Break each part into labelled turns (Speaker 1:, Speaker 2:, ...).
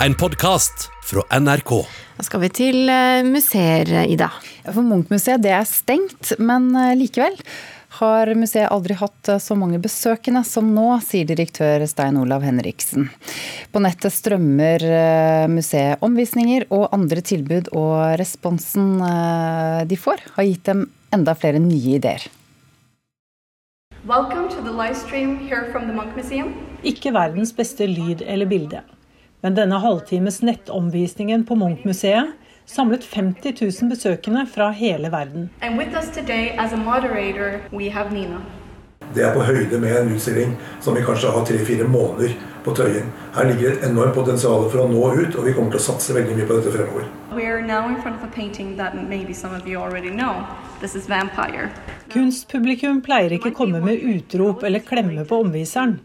Speaker 1: en podkast fra NRK.
Speaker 2: Da skal vi til eh, museer, Ida.
Speaker 3: For Munchmuseet det er stengt, men eh, likevel har museet aldri hatt eh, så mange besøkende som nå, sier direktør Stein Olav Henriksen. På nettet strømmer museet omvisninger og andre tilbud, og responsen de får, har gitt dem enda flere nye ideer.
Speaker 4: Ikke verdens beste lyd eller bilde. Men denne halvtimes nettomvisningen på Munch-museet samlet 50 000 besøkende fra hele verden.
Speaker 5: Det er på høyde med en utstilling som vi kanskje har tre-fire måneder på Tøyen. Her ligger et enormt potensial for å nå ut, og vi kommer til å satse veldig mye på dette fremover.
Speaker 4: Kunstpublikum pleier ikke komme med utrop eller klemme på omviseren.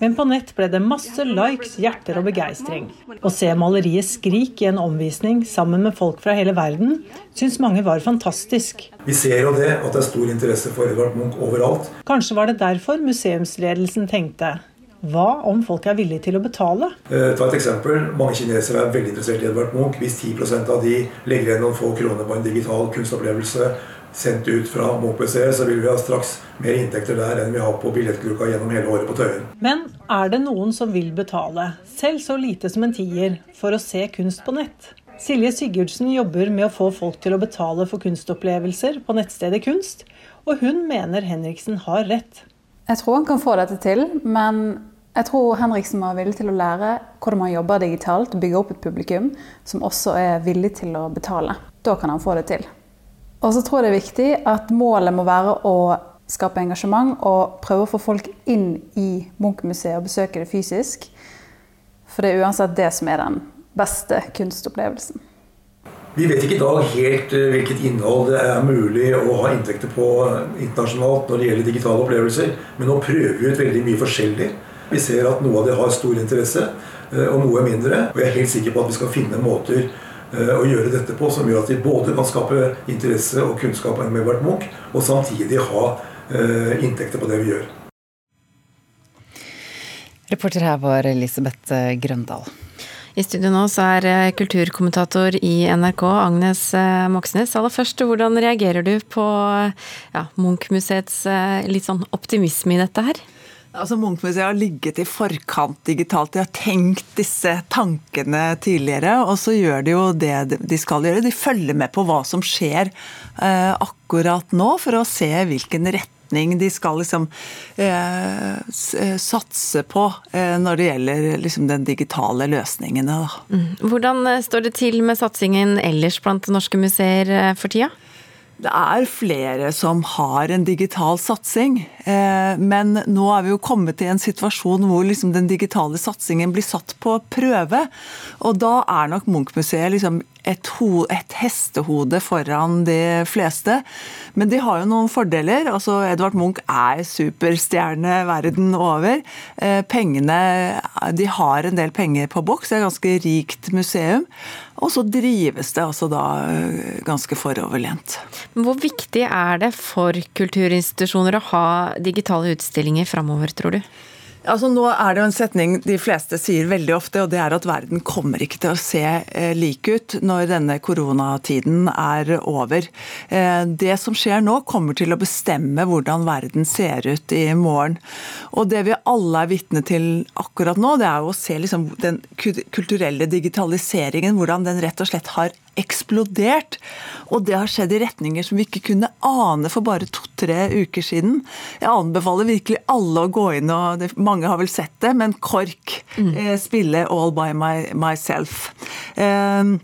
Speaker 4: Men på nett ble det masse likes, hjerter og begeistring. Å se maleriet 'Skrik' i en omvisning sammen med folk fra hele verden, syns mange var fantastisk.
Speaker 5: Vi ser jo det, at det er stor interesse for Edvard Munch overalt.
Speaker 4: Kanskje var det derfor museumsledelsen tenkte hva om folk er villige til å betale?
Speaker 5: Eh, ta et eksempel. Mange kinesere er veldig interessert i Edvard Munch. Hvis 10% av de legger igjen noen få kroner på en digital kunstopplevelse, sendt ut fra Munch-museet, så vil vi ha straks mer inntekter der enn vi har på billettluka gjennom hele året på Tøyen.
Speaker 4: Men er det noen som vil betale, selv så lite som en tier, for å se kunst på nett? Silje Sigurdsen jobber med å få folk til å betale for kunstopplevelser på nettstedet Kunst, og hun mener Henriksen har rett.
Speaker 3: Jeg tror han kan få dette til, men jeg tror Henriksen var villig til å lære hvordan man jobber digitalt, bygge opp et publikum som også er villig til å betale. Da kan han få det til. Og så tror jeg det er viktig at målet må være å skape engasjement og prøve å få folk inn i Munch-museet og besøke det fysisk. For det er uansett det som er den beste kunstopplevelsen.
Speaker 5: Vi vet ikke i dag helt eh, hvilket innhold det er mulig å ha inntekter på internasjonalt når det gjelder digitale opplevelser, men nå prøver vi ut veldig mye forskjellig. Vi ser at noe av det har stor interesse, eh, og noe mindre. Og jeg er helt sikker på at vi skal finne måter Eh, å gjøre dette på, som gjør at vi både kan skape interesse og kunnskap med Edvard Munch, og samtidig ha inntekter på det vi gjør.
Speaker 3: Reporter her var Elisabeth Grøndal.
Speaker 2: I studio nå så er kulturkommentator i NRK Agnes Moxnes. Aller først, hvordan reagerer du på ja, Munch-museets litt sånn optimisme i dette her?
Speaker 6: Altså Munch-museet har ligget i forkant digitalt. De har tenkt disse tankene tidligere, og så gjør de jo det de skal gjøre. De følger med på hva som skjer eh, akkurat nå, for å se hvilken retning de skal liksom eh, eh satse på eh, når det gjelder liksom den digitale løsningene.
Speaker 2: Da. Hvordan eh, står det til med satsingen ellers blant norske museer eh, for tida?
Speaker 6: Det er flere som har en digital satsing, eh, men nå er vi jo kommet i en situasjon hvor liksom den digitale satsingen blir satt på prøve. Og da er nok Munch-museet liksom et, et, hestehode foran de fleste. Men de har jo noen fordeler. altså Edvard Munch er superstjerne verden over. Eh, pengene, De har en del penger på boks, det er et ganske rikt museum. Og så drives det altså da eh, ganske foroverlent.
Speaker 2: Hvor viktig er det for kulturinstitusjoner å ha digitale utstillinger framover, tror du?
Speaker 6: Altså Nå er det jo en setning de fleste sier veldig ofte, og det er at verden kommer ikke til å se eh, lik ut når denne koronatiden er over. Eh, det som skjer nå, kommer til å bestemme hvordan verden ser ut i morgen. Og det vi alle er vitne til akkurat nå, det er jo å se liksom den kulturelle digitaliseringen, hvordan den rett og slett har eksplodert. Og det har skjedd i retninger som vi ikke kunne ane for bare to-tre uker siden. Jeg anbefaler virkelig alle å gå inn, og det, mange har vel sett det, men KORK mm. eh, spille All by my, myself. Eh,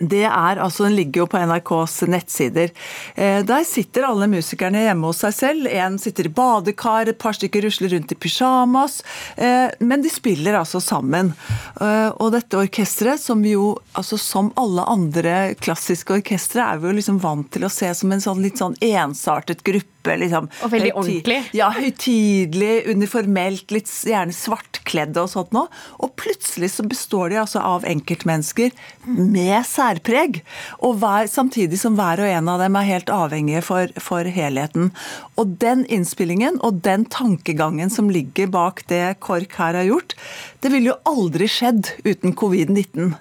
Speaker 6: det er, altså Den ligger jo på NRKs nettsider. Eh, der sitter alle musikerne hjemme hos seg selv. En sitter i badekar, et par stykker rusler rundt i pysjamas. Eh, men de spiller altså sammen. Eh, og dette orkesteret, som jo altså som alle andre klassiske orkestre, er vi jo liksom vant til å se som en sånn litt sånn ensartet gruppe kjempe liksom,
Speaker 2: Og veldig ordentlig.
Speaker 6: Ja, høytidelig, uniformelt, litt gjerne svartkledde og sånt noe. Og plutselig så består de altså av enkeltmennesker med særpreg. Og hver, samtidig som hver og en av dem er helt avhengige for, for helheten. Og den innspillingen og den tankegangen som ligger bak det KORK her har gjort, det ville jo aldri skjedd uten covid-19.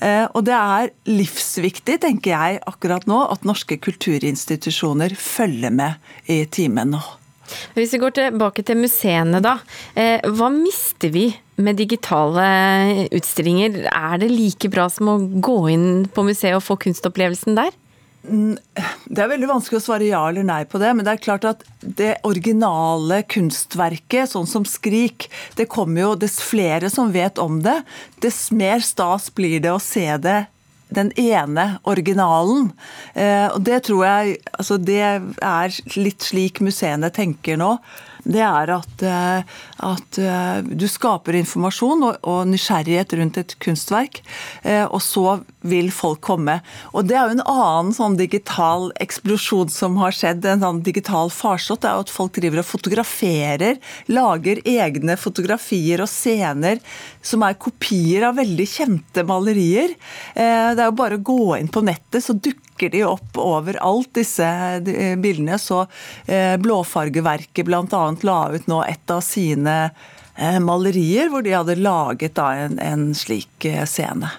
Speaker 6: Eh, og det er livsviktig, tenker jeg akkurat nå, at norske kulturinstitusjoner følger med i timen nå.
Speaker 2: Hvis vi går tilbake til museene, da. Eh, hva mister vi med digitale utstillinger? Er det like bra som å gå inn på museet og få kunstopplevelsen der?
Speaker 6: Det er veldig vanskelig å svare ja eller nei på det, men det er klart at det originale kunstverket, sånn som Skrik, det kommer jo dess flere som vet om det, dess mer stas blir det å se det den ene originalen. Eh, og det tror jeg altså Det er litt slik museene tenker nå. Det er at, eh, at eh, du skaper informasjon og, nysgjerrighet rundt et kunstverk, eh, og så vil folk komme. Og Det er jo en annen sånn digital eksplosjon som har skjedd, en sånn digital farsott. Det er jo at folk driver og fotograferer, lager egne fotografier og scener som er kopier av veldig kjente malerier. Eh, Det er jo bare å gå inn på nettet, så dukker de opp overalt, disse bildene. Så Blåfargeverket bl.a. la ut nå et av sine eh, malerier, hvor de hadde laget da en, en slik scene. scene.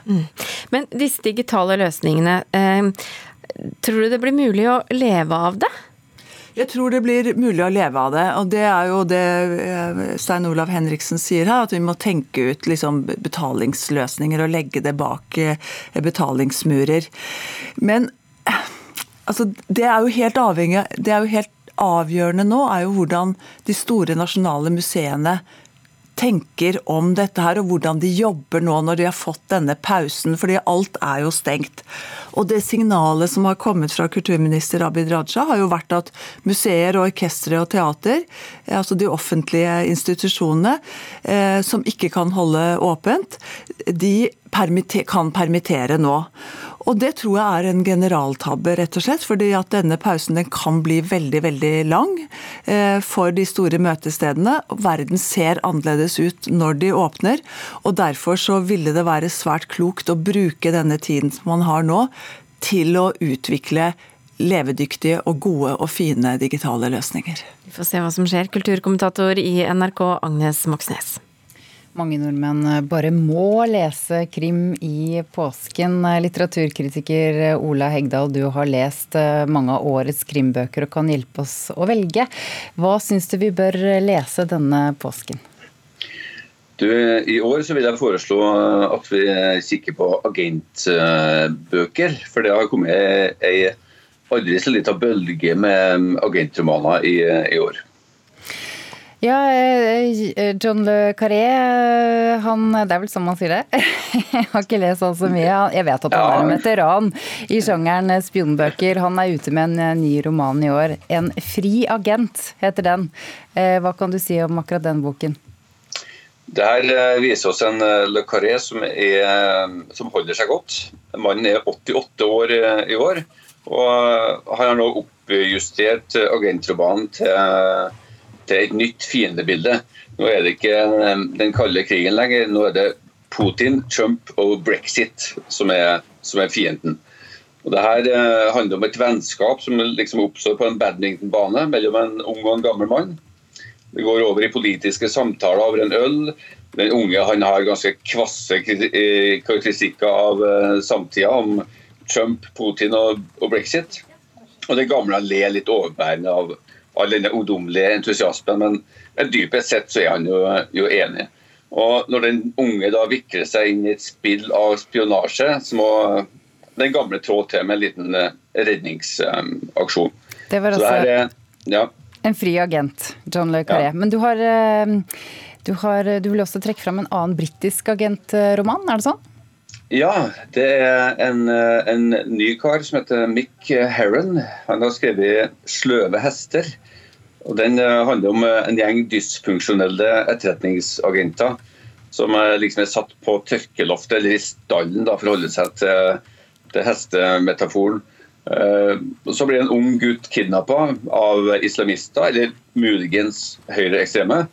Speaker 2: Men disse digitale løsningene, eh, tror du det blir mulig å leve av det?
Speaker 6: Jeg tror det blir mulig å leve av det. Og det er jo det eh, Stein Olav Henriksen sier her, at vi må tenke ut liksom betalingsløsninger og legge det bak eh, betalingsmurer. Men eh, altså, det er jo helt avhengig Det er jo helt avgjørende nå er jo hvordan de store nasjonale museene tenker om dette her, og hvordan de jobber nå når de har fått denne pausen. fordi alt er jo stengt. Og det signalet som har kommet fra kulturminister Abid Raja, har jo vært at museer og orkestre og teater, altså de offentlige institusjonene, eh, som ikke kan holde åpent, de permitter, kan permittere nå. Og det tror jeg er en generaltabbe, rett og slett. fordi at denne pausen den kan bli veldig, veldig lang eh, for de store møtestedene. Verden ser annerledes ut når de åpner. Og derfor så ville det være svært klokt å bruke denne tiden som man har nå, til å utvikle levedyktige og gode og fine digitale løsninger.
Speaker 2: Vi får se hva som skjer. Kulturkommentator i NRK, Agnes Moxnes.
Speaker 7: Mange nordmenn bare må lese krim i påsken. Litteraturkritiker Ola Hegdal, du har lest mange av årets krimbøker og kan hjelpe oss å velge. Hva syns du vi bør lese denne påsken?
Speaker 8: Du, I år så vil jeg foreslå at vi kikker på agentbøker. For det har kommet ei aldri så lita bølge med agentromaner i, i år.
Speaker 7: Ja, John Le Carré, han, det er vel sånn man sier det? Jeg har ikke lest han så mye. Jeg vet at han er en veteran i sjangeren spionbøker. Han er ute med en ny roman i år. 'En fri agent' heter den. Hva kan du si om akkurat den boken?
Speaker 8: Det her viser oss en Le Carré som, er, som holder seg godt. Mannen er 88 år i år, og han har nå oppjustert agentromanen til til et nytt fiendebilde. Nå er det ikke den kalde krigen lenger. Nå er det Putin, Trump og brexit som er, som er fienden. Og det her eh, handler om et vennskap som liksom oppstår på en badmintonbane mellom en ung og en gammel mann. Det går over i politiske samtaler over en øl. Den unge han har ganske kvasse karakteristikker av uh, samtida om Trump, Putin og, og brexit. Og den gamle ler litt overbærende av all denne ungdommelige entusiasmen, men, dypest sett så er han jo, jo, enig. Og Når den unge da vikler seg inn i et spill av spionasje, så må den gamle trå til med en liten redningsaksjon.
Speaker 7: Det var altså det er, ja. en fri agent, John Le Carré. Ja. Men du har, du har, du vil også trekke fram en annen britisk agentroman, er det sånn?
Speaker 8: Ja, det er en, en, ny kar som heter Mick Herron. Han har skrevet 'Sløve hester'. Og Den handler om en gjeng dysfunksjonelle etterretningsagenter som liksom er satt på tørkeloftet eller i stallen da, for å holde seg til, til hestemetaforen. Så blir en ung gutt kidnappa av islamister, eller muligens høyreekstreme.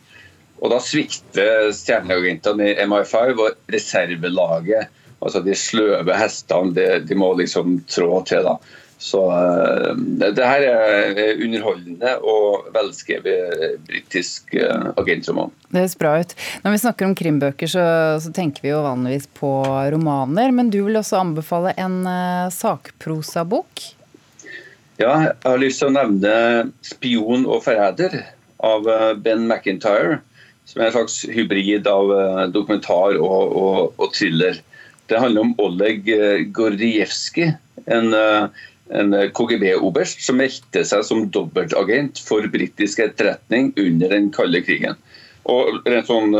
Speaker 8: Og da svikter stjerneagentene i MI5 og reservelaget, altså de sløve hestene, de, de må liksom trå til. da. Så uh, det her er underholdende og velskrevet britisk uh, agentroman.
Speaker 7: Det høres bra ut. Når vi snakker om krimbøker, så, så, tenker vi jo vanligvis på romaner. Men du vil også anbefale en uh, sakprosabok?
Speaker 8: Ja, jeg har lyst til å nevne 'Spion og forræder' av Ben McIntyre som er en slags hybrid av eh, dokumentar og, og, og thriller. Det handler om Oleg eh, en, eh, en KGB-oberst som meldte seg som dobbeltagent for britisk etterretning under den kalde krigen. Og rent sånn,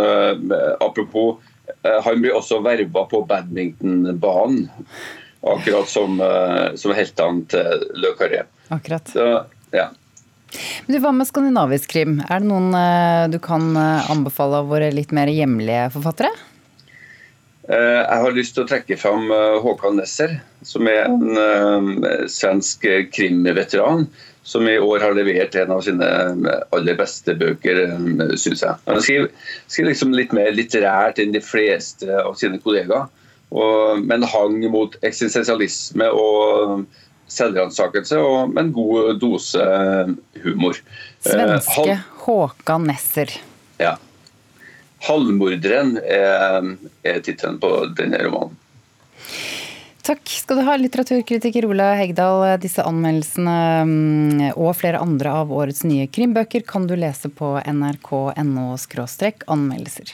Speaker 8: Apropos, han blir også verva på badmintonbanen. Akkurat som, som heltene til Le Carré.
Speaker 7: Akkurat.
Speaker 8: Så, ja.
Speaker 7: Men du, Hva med skandinavisk krim? Er det noen eh, du kan eh, anbefale av våre litt mer hjemlige forfattere?
Speaker 8: Eh, jeg har lyst til å trekke fram Håkan Nesser, som er en svensk krimveteran. Som i år har levert en av sine aller beste bøker, syns jeg. Han skriver, skriver liksom litt mer litterært enn de fleste av sine kollegaer. Og, men hang mot eksistensialisme og selvransakelse og en god dose humor.
Speaker 7: Svenske eh, Håkan Nesser.
Speaker 8: Ja. 'Halvmorderen' er, er tittelen på denne romanen.
Speaker 7: Takk skal du ha, litteraturkritiker Ola Hegdal. Disse anmeldelsene mm, og flere andre av årets nye krimbøker kan du lese på nrk.no anmeldelser.